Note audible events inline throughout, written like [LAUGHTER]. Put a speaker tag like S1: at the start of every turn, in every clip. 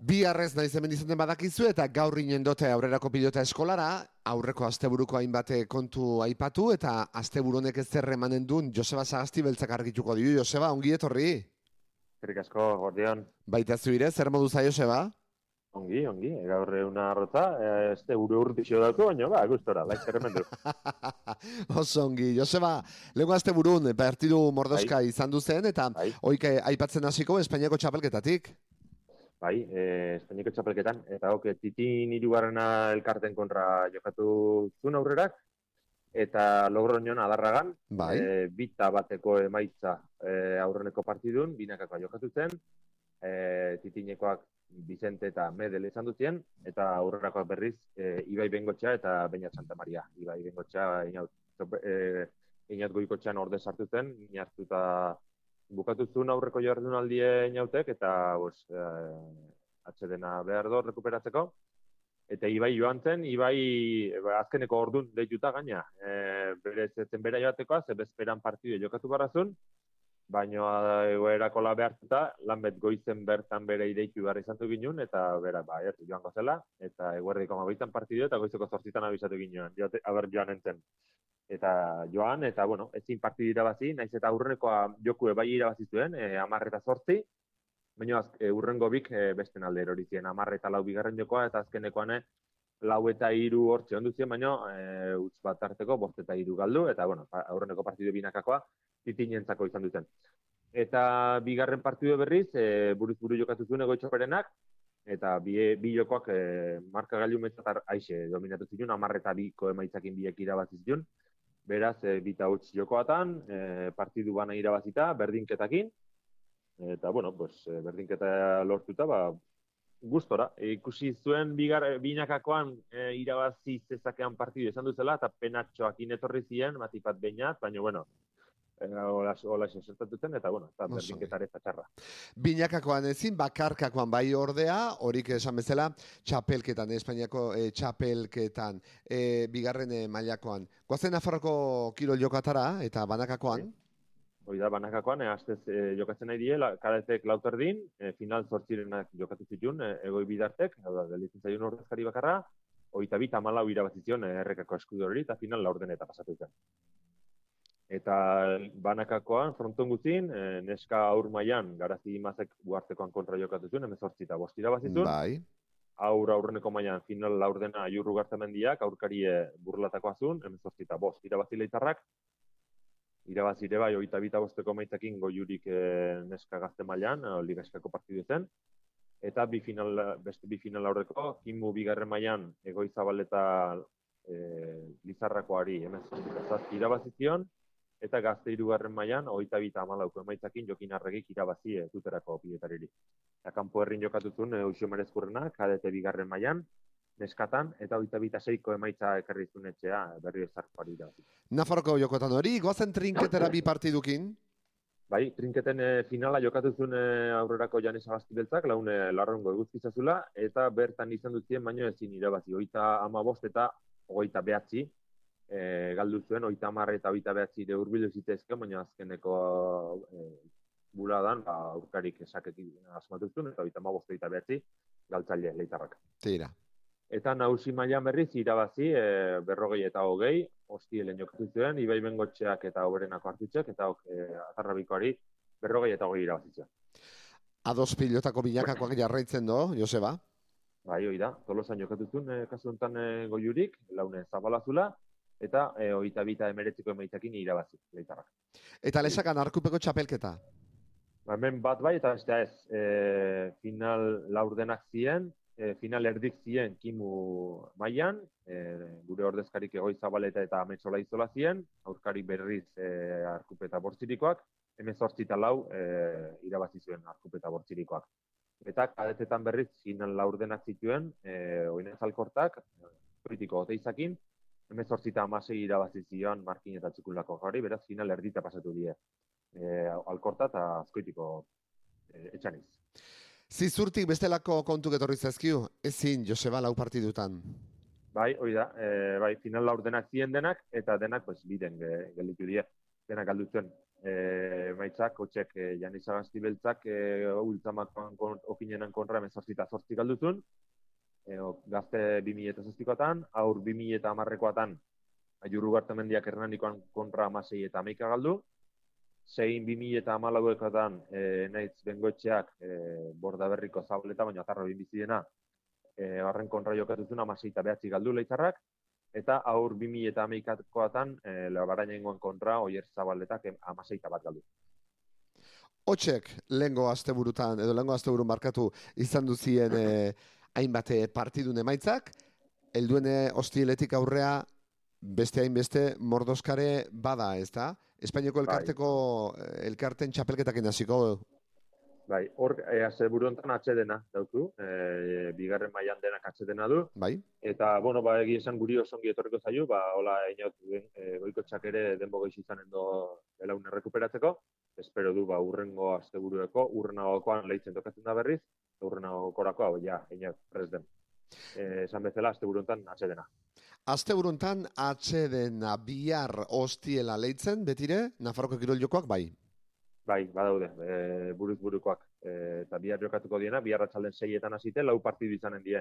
S1: Bi arrez naiz hemen izaten badakizu eta gaur inen dote aurrerako pilota eskolara, aurreko asteburuko hainbate kontu aipatu eta asteburu honek ez zerre emanen duen Joseba Sagasti beltzak argituko dio. Joseba, ongi etorri?
S2: Zerik asko, gordion.
S1: Baita zuire, zer modu za Joseba?
S2: Ongi, ongi, gaur una arrota, este uru urtixo dauko, baina ba, gustora, laik zer du. [LAUGHS]
S1: Oso ongi, Joseba, lego azte burun, partidu mordoska bai. izan duzen, eta bai. oike aipatzen hasiko Espainiako txapelketatik.
S2: Bai, eh, Espainiako txapelketan, eta ok, titin irugarrena elkarten kontra jokatu zuen aurrerak, eta logroñon adarragan, bai. e, bita bateko emaitza e, aurreneko partidun, binakakoa jokatu zen, e, titinekoak Vicente eta Medel izan dutien, eta aurrerakoak berriz, e, Ibai Bengotxa eta Beña Santa Maria. Ibai Bengotxa, inaut, e, inaut goikotxean orde sartu zen, inartuta bukatu zuen aurreko jardunaldie inautek, eta bos, eh, atxedena behar do, rekuperatzeko. Eta Ibai joan zen, Ibai ba, azkeneko ordun deituta gaina. E, bere zetzen bera joateko, ze bezperan partidu jokatu barazun, baino egoerako la behartuta, lanbet goizen bertan bere ideitu behar izan ginen, eta bera, ba, joan joango zela, eta eguerdiko amabitan partidu, eta goizeko zortzitan abizatu ginen, joate, aber joan enten eta joan, eta, bueno, ezin partidu irabazi, naiz eta aurrenekoa joku bai irabazi zuen, e, amarre eta zortzi, baina e, urrengo bik e, beste nalde erori ziren, amarre eta lau bigarren jokoa, eta azkenekoan lau eta hiru hortxe ondu ziren, baina e, utz bat harteko, bost eta hiru galdu, eta, bueno, aurreneko partidu binakakoa, titinentzako izan duten. Eta bigarren partidu berriz, e, buruz buru jokatu zuen egoitxoperenak, eta bi, bi jokoak e, marka gailu metzatar aixe dominatu ziren, amarre eta biko emaitzakin biek irabazi ziren, beraz, e, bita huts jokoatan, e, partidu bana irabazita, berdinketakin, eta, bueno, pues, eh, berdinketa lortuta, ba, gustora. Ikusi zuen bigar, binakakoan e, irabazi zezakean partidu esan duzela, eta penatxoak inetorri ziren, matipat bainat, baina, bueno, hola hola zen eta bueno, ta berdinketare txarra.
S1: Binakakoan ezin bakarkakoan bai ordea, horik esan bezala, txapelketan Espainiako e, txapelketan e, bigarren e, mailakoan. Goazen Nafarroko kirol jokatara eta banakakoan.
S2: Hoi da, banakakoan, e, jokatzen nahi die, kadetek lauterdin, e, final zortzirenak jokatu zituen, e, egoi bidartek, hau da, delitzen zaiun ordezkari bakarra, oita bita malau irabazizion errekako eskudu hori, eta final laurden eta pasatu zen eta banakakoan fronton guztin, e, neska aur mailan garazi imazek uartekoan kontra jokatu zuen, emezortzi eta bostira bazizun.
S1: Bai.
S2: Aur aurreneko mailan final laurdena jurru gartamendiak, aurkarie burlatakoa zuen, emezortzi eta bost irabazile itarrak. Irabazire bai, oita bita bosteko maitakin goiurik e, neska gazte mailan, e, ligaiskako partidu zen. Eta bi final, beste bi final aurreko, kimu bigarren mailan egoizabal eta e, lizarrakoari emezortzi eta irabazizion eta gazte irugarren mailan hogeita bita hamalauko emaitzakin jokin arregik irabazi e, duterako bietariri. Eta kanpo herrin jokatu zuen, e, usio merezkurrena, kadete bigarren mailan neskatan, eta hogeita bita seiko emaitza ekarri etxea berri ezarkoari irabazi.
S1: Nafarroko jokotan hori, goazen trinketera bi partidukin?
S2: Bai, trinketen e, finala jokatu zuen e, aurrerako Janes Agasti beltzak, laune larrongo eguzkizazula, eta bertan izan duzien baino ezin irabazi. Oita ama bost eta ogeita behatzi, e, galdu zuen, oita marre eta oita behatzi de urbilu zitezke, baina azkeneko e, buladan, ba, aurkarik esaketik asmatu zuen, eta oita ma boste eta behatzi, galtzaile leitarrak.
S1: Tira.
S2: Eta nausi mailan berriz irabazi, e, berrogei eta hogei, hosti helen jokatu zuen, ibai bengotxeak eta oberenako hartutxek, eta e, azarrabikoari berrogei eta hogei irabazitzen.
S1: Ados pilotako bilakakoak jarraitzen do, Joseba?
S2: Bai, hoi da, tolosan jokatu zuen, e, kasu honetan e, goiurik, laune zabalazula, eta e, oita bita emeretziko emaitakin irabazi, leitarrak.
S1: Eta lesakan arkupeko txapelketa?
S2: Ba, hemen bat bai, eta bestea ez, e, final laurdenak ziren, e, final erdik ziren kimu mailan, e, gure ordezkarik egoi zabaleta eta ametsola izola ziren, aurkari berriz e, arkupeta bortzirikoak, hemen zortzita lau e, irabazi zuen arkupeta bortzirikoak. Eta kadetetan berriz final laurdenak zituen, e, oinez alkortak, kritiko oteizakin, hemen zortzita amasei irabazi zion markin eta txikulako jari, beraz final erdita pasatu die. E, alkorta eta azkoitiko e, etxaniz.
S1: Zizurtik bestelako kontu getorri zazkiu, ezin Joseba lau partidutan.
S2: Bai, hoi da, e, bai, final laur denak zien denak, eta denak, pues, biden gelditu die, denak alduzuen. e, maitzak, hotxek, e, Janis Agasti beltzak, e, ultzamakoan kon, okinenan kontra emezortzita zortzik aldutun, e, gazte 2008an, aur 2008an, aiurru garte mendiak hernanikoan kontra amasei eta amaika galdu, zein 2000 eta amalauekotan e, nahiz bengoetxeak e, borda berriko zabaleta, baina atarra binbiziena, e, barren kontra jokatuzun amasei eta behatzi galdu lehitzarrak, eta aur 2000 eta ameikatkoatan e, labaraina kontra oier zabaletak amaseita bat galdu.
S1: Otxek, lehengo asteburutan, edo lehengo asteburun markatu izan duzien e, [LAUGHS] hainbate partidun emaitzak, elduene hostieletik aurrea beste hainbeste mordoskare bada, ez da? Espainiako bai. elkarteko bai. elkarten txapelketak hasiko
S2: Bai, hor, e, azte buruantan atxedena dauku, e, bigarren mailan denak atxedena du.
S1: Bai.
S2: Eta, bueno, ba, egia esan guri osongi etorriko zaio, ba, hola, eniot, e, goiko txak ere denbo goiz izanen do elaun errekuperatzeko. Espero du, ba, urrengo azte burueko, urrenagokoan lehitzen tokatzen da berriz, urrenagokorako, hau, ja, eniot, prez den. E, esan bezala, azte buruantan atxedena.
S1: Azte buruntan atxedena bihar hostiela lehitzen, betire, Nafarroko kirol jokoak, bai.
S2: Bai, badaude, e, buruz burukoak. E, eta bihar jokatuko diena, bihar atxalden seietan hasite, lau partidu izanen die.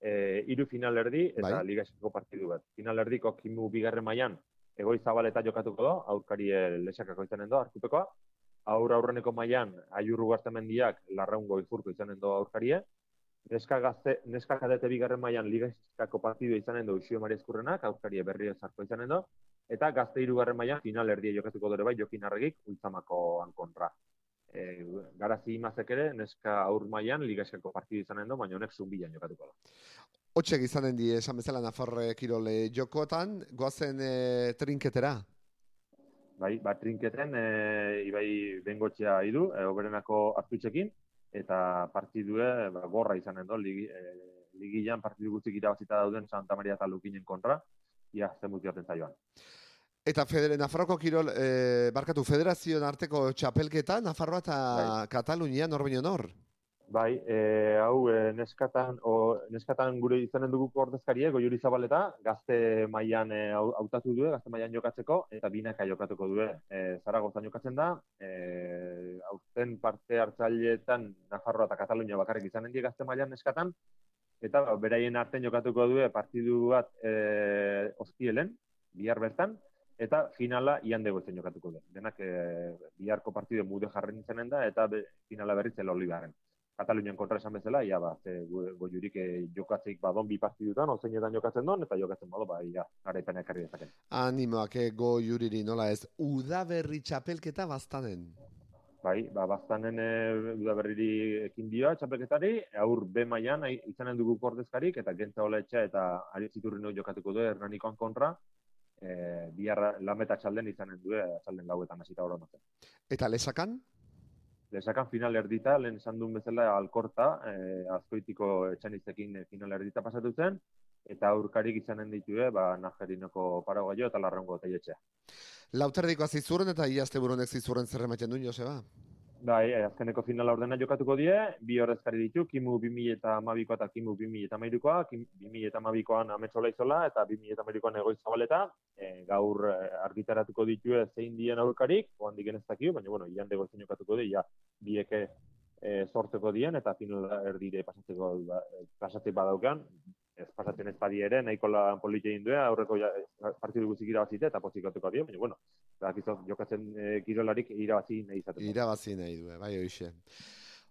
S2: E, iru final erdi eta bai. liga esiko partidu bat. Final erdiko kimu bigarren mailan egoi zabaleta jokatuko do, aurkari lesakako izanen do, arkupekoa. Aur aurreneko mailan aiurru mendiak larraungo izurko izanen do aurkarie. Neska, gazte, neska kadete bigarren mailan liga eskako partidu izanen do, usio mari eskurrenak, aurkari berri ezarko izanen do eta gazte irugarren maila final erdia jokatuko dure bai jokin arregik ultzamakoan kontra. E, garazi imazek ere, neska aur mailan ligaskako partidu izanen do, baina honek zumbilan jokatuko da.
S1: Otxek izanen di, esan bezala Nafarre Kirole jokotan, goazen e, trinketera?
S2: Bai, ba, trinketen, e, ibai bengotxea idu, e, oberenako hartutxekin, eta partidue ba, gorra izanen do, ligi, e, ligian partidu gutzik irabazita dauden Santa Maria eta Lukinen kontra, ia zen zaioan.
S1: Eta federe, Nafarroko Kirol, e, barkatu, federazioen arteko txapelketa, Nafarroa eta bai. Katalunia, nor baino nor?
S2: Bai, e, hau, e, neskatan, o, neskatan gure izanen dugu ordezkarie, goiuri zabaleta, gazte mailan e, hautatu du, gazte mailan jokatzeko, eta binaka jokatuko du, e, Zaragozan jokatzen da, e, hautzen parte hartzaileetan Nafarroa eta Katalunia bakarrik izanen die gazte mailan neskatan, eta ba, beraien artean jokatuko du partidu bat e, ostielen, bihar bertan, eta finala ian dugu jokatuko du. Denak e, biharko partidu mude jarren izenen da, eta be, finala berriz olibaren. Katalunian kontra esan bezala, ia ba, ze goiurik e, jokatzeik badon bi partidutan, ozein edan jokatzen don, eta jokatzen bado, ba, ia, garaipen ekarri dezaken.
S1: Animoak, e, goiuriri, nola ez, udaberri txapelketa bastanen?
S2: Bai, ba, bastanen e, udaberriri ekin dioa txapelketari, aur B maian izanen dugu kordezkarik, eta gentza hola eta ari ziturri jokatuko du, hernanikoan kontra, e, biarra lameta txalden izanen du, txalden gauetan hasita hori
S1: Eta lesakan?
S2: Lesakan final erdita, lehen esan duen bezala alkorta, e, azkoitiko etxanizekin final erdita pasatu zen, eta aurkarik izanen ditue, ba, Najerinoko paragoa eta larrongo teietxea.
S1: Lauterdiko azizurren eta iazte buronek zizurren zerrematen duen, Joseba?
S2: Bai, eh, azkeneko finala ordena jokatuko die, bi horrezkari ditu, Kimu 2000 eta Kimu 2000 eta Mairukoa, 2000 eta Mabikoan ametsola izola eta 2000 eta Mairukoan egoi zabaleta, e, gaur e, argitaratuko ditu zein dien aurkarik, oan diken ez dakio, baina, bueno, ian dego zein jokatuko di, ja, bieke e, sortzeko dien, eta finala erdire pasatzeko, ba, pasatzeko badaukean, ez pasatzen ez badi ere, nahiko lan politia indue, aurreko ja, partidu guzik irabazite, eta pozik gotuko dio, baina, bueno, bakizo, jokatzen e, kirolarik irabazi nahi izateko.
S1: Irabazi nahi du, bai, hoxe.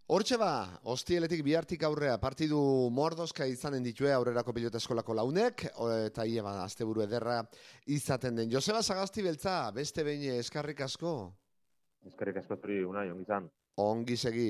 S1: Hortxe ba, hostieletik bihartik aurrea, partidu mordoska izanen ditue aurrerako pilota eskolako launek, eta ie ba, azte buru ederra izaten den. Joseba Sagasti beltza, beste behin eskarrik asko?
S2: Eskarrik asko zuri, unai, ongi zan.
S1: Ongi segi.